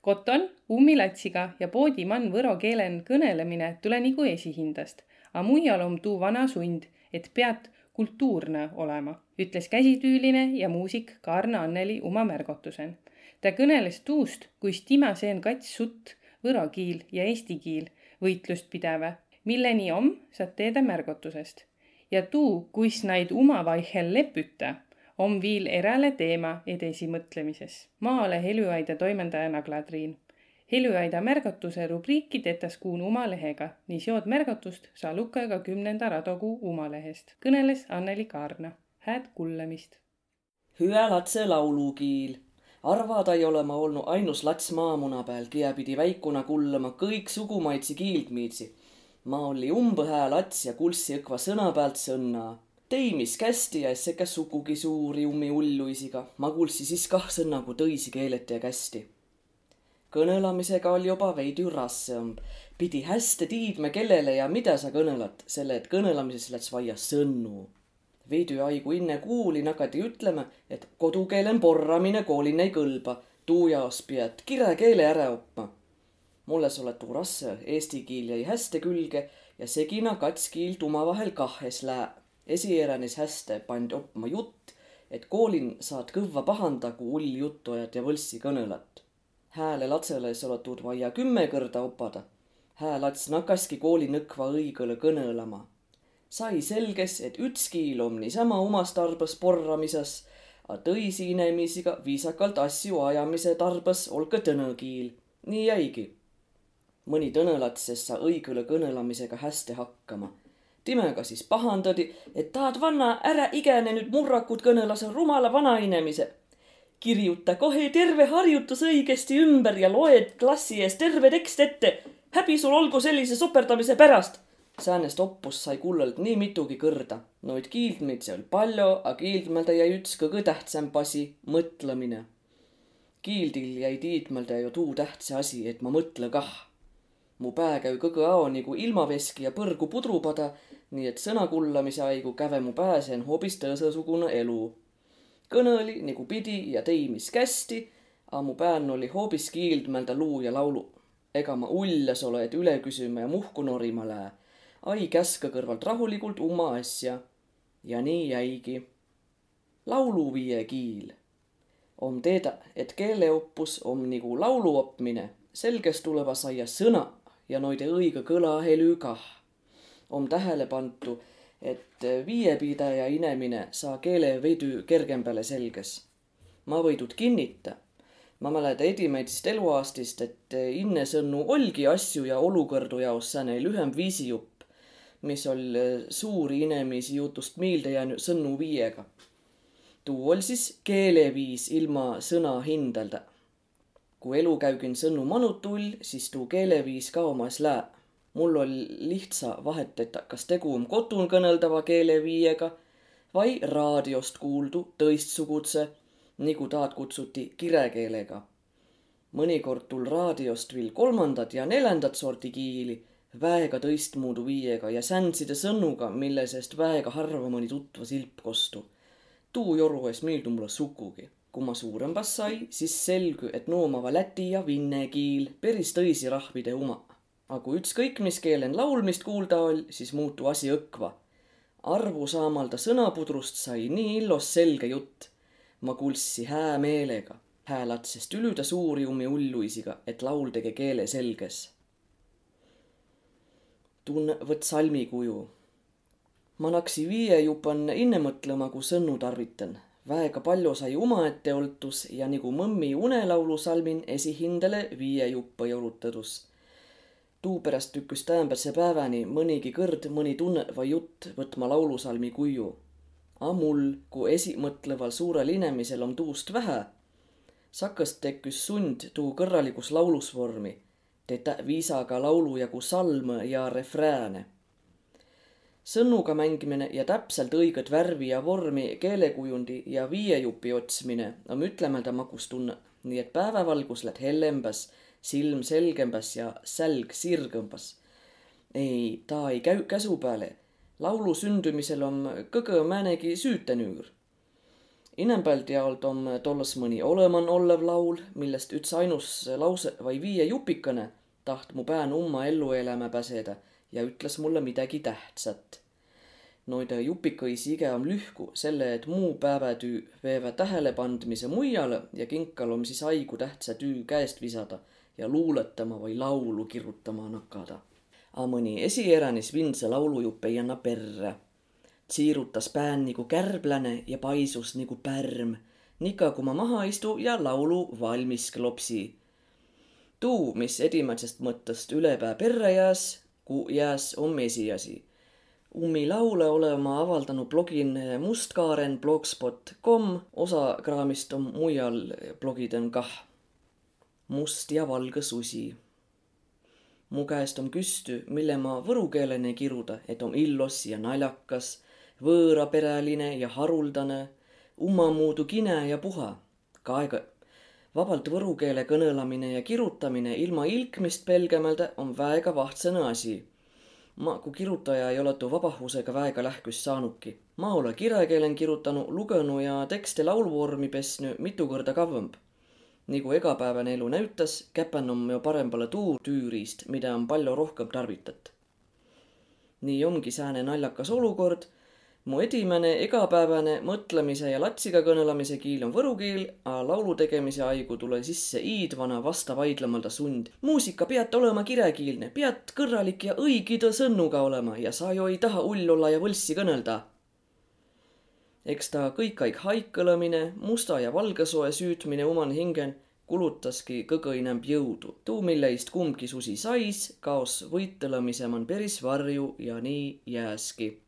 Koton ummilatsiga ja poodimann võro keelen kõnelemine tule nagu esihindast, a muial om tuu vana sund, et pead kultuurne olema, ütles käsitüüline ja muusik Kaarna Anneli uma märgotusen. ta kõneles tuust, kuis tima seen kats sutt võro kiil ja eesti kiil võitlust pidävä, milleni om saad teeda märgotusest. ja tuu, kuis naid umavaihel lepütä on viil eräle teema edesimõtlemises. ma olen Helüaida toimendaja Nagla Triin. Helüaida märgatuse rubriiki tetas kuun umalehega, nii seod märgatust saa ka kümnenda radokuu umalehest. kõneles Anneli Kaarna. hääd kuulamist. hüä latse laulukiil arva ta ei ole ma olnud ainus lats maamuna peal, kiä pidi väikuna kullama kõik sugumaitsi kiildmiitsi. ma oli umbõ hää lats ja kuulsi õkva sõna pealt sõnna teimis kästi ja sekä sukugi suuri ummi ulluisiga. ma kuulsi siis kah sõna, kui tõisi keeleti ja kästi. kõnelamisega oli juba veidi rassem. pidi hästi tiidma, kellele ja mida sa kõnelat, selle et kõnelamises läks vaja sõnu. veidi aigu enne kuulin, hakati ütlema, et kodukeelen porramine koolin ei kõlba. tuu jaos pead kirekeele ära õppima. mulle sa oled tuu rasse, eesti kiil jäi hästi külge ja segina kats kiilt omavahel kahes lää esieränis häste pandi oppima jutt, et koolin saad kõvva pahanda, kui ull juttu ajad ja võlssi kõnelat. hääle latsele sa oled tuud vaia kümme kõrda opada. hää lats nakaski kooli nõkva õigõle kõnelema. sai selges, et üts kiil om niisama umas tarbes porramisas, a tõisi inemisiga viisakalt asju ajamise tarbes olga tõnõ kiil. nii jäigi. mõni tõnõlats ses sa õigõle kõnelamisega hästi hakkama timega siis pahandadi, et tahad vanna ära igene nüüd murrakut kõnelase rumala vanainemise. kirjuta kohe terve harjutus õigesti ümber ja loed klassi ees terve tekst ette. häbi sul olgu sellise soperdamise pärast. säänest oppust sai kullalt nii mitugi kõrda. Noid kiildmeid seal palju, aga kiildmelda jäi üks kõige tähtsam asi, mõtlemine. kiildil jäi tiidmelda ju tuu tähtsa asi, et ma mõtle kah mu pää käü kõgõ ao nigu ilmaveski ja põrgu pudrupada, nii et sõna kullamise aigu käve mu pääsen hoopis tõõsõsugune elu. kõnõli nigu pidi ja tei, mis kästi, a mu pään oli hoopis kiildmälda luu ja laulu. ega ma uljas ole, et üle küsima ja muhku norima lää. ai käska kõrvalt rahulikult uma asja. ja nii jäigi. lauluviie kiil om teedä, et keeleoppus om nigu laulu opmine, selges tuleva saia sõna ja noide õige kõlahelü kah. om tähele pantu, et viiepidaja inemine saa keele veidi kergembale selges. ma võidud kinnita. ma mäleta edimäitsist eluaastist, et innesõnnu olgi asju ja olukõrdu jaos sääne lühem viisijupp, mis ol suuri inemisi jutust miilde jäänud sõnnu viiega. tuu ol siis keeleviis ilma sõna hindalda kui elu käügin sõnnu manutull, siis tuu keeleviis ka omas lää. mul ol lihtsa vahet, et kas tegu on kotun kõneldava keeleviiega vai raadiost kuuldu tõistsugudse, nagu taad kutsuti kirekeelega. mõnikord tul raadiost viil kolmandat ja neljandat sorti kiili, väega tõistmuudu viiega ja sändside sõnnuga, mille seest väega harva mõni tutva silp kostu. tuu joru es meeldu mulle sukugi kui ma suurembas sai, siis selgu, et noomava läti ja vinne kiil päris tõisi rahvide uma. aga ükskõik mis keelen laulmist kuulda ol, siis muutu asi õkva. arvu saamalda sõnapudrust sai nii illos selge jutt. ma kuulsi hää meelega, häälatsest ülüda suuri umi ulluisiga, et laul tege keele selges. tunne võt salmi kuju. ma naksi viie jupan inne mõtlema, kui sõnnu tarvitan väega palju sai omaette oltus ja nagu mõmmi unelaulusalmin esihindele viie juppa joulutadus. tuupärast tükkus täämbäse päeväni mõnigi kõrd mõni tunneva jutt võtma laulusalmi kuju. A mul, kui esimõtleval suurel inemisel on tuust vähe, sakast tekkis sund tuu kõrralikus laulusvormi, tetä viisaga laulu jagu salme ja refrääne sõnuga mängimine ja täpselt õiget värvi ja vormi, keelekujundi ja viiejupi otsmine on ütlemata magustunne, nii et päevavalgus lähed hellembas, silm selgembas ja sälg sirgembas. ei, ta ei käi käsu peale. laulu sündimisel on kõige määnegi süütenüür. Inembält jaolt om tollas mõni oleman olev laul, millest üts ainus lause vai viie jupikene taht mu pään umma ellu elämä päseda ja ütles mulle midagi tähtsat. Noide jupikõisi ige om lühku, selle et muu päevätüü veevä tähelepandmise muiale ja kinkal om siis aigu tähtsä tüü käest visada ja luuletama või laulu kirjutama nakada. A mõni esieränis vindse laulujupp ei anna perre tsiirutas pään nigu kärbläne ja paisus nigu pärm, nika kui ma maha istu ja laulu valmis klopsi. tuu, mis edimätsest mõttest ülepää perre jääs, jääs om esiasi. ummi laule ole ma avaldanud blogin mustkaaren blogspot.com, osa kraamist on mujal blogiden kah. must ja valge susi mu käest on küstü, mille ma võru keeleni kiruda, et om illos ja naljakas võõraperäline ja haruldane, ummamuudu kine ja puha. kaega vabalt võru keele kõnelamine ja kirutamine ilma ilkmist pelgemälde on väega vahtsõne asi. ma kui kirutaja ei ole tuu vabahusega väega lähküs saanudki. ma ole kirekeelen kirutanud, lugenud ja tekste lauluvormi pesnu mitu korda kavvõmb. nagu igapäevane elu näütas, käpän on ju parembale tuu tüüriist, mida on palju rohkem tarvitat. nii ongi sääne naljakas olukord mu edimene igapäevane mõtlemise ja latsiga kõnelemise kiil on võru kiil, a laulu tegemise aigu tule sisse iidvana vasta vaidlemalda sund. muusika peat olema kirekiilne, peat kõrralik ja õigide sõnnuga olema ja sa ju ei taha ull olla ja võlssi kõnelda. eks ta kõik aeg haikõlemine, musta ja valge soe süütmine oman hingen kulutaski kõige enam jõudu. tuu, milleist kumbki susi sais, kaos võitlemise man päris varju ja nii jääski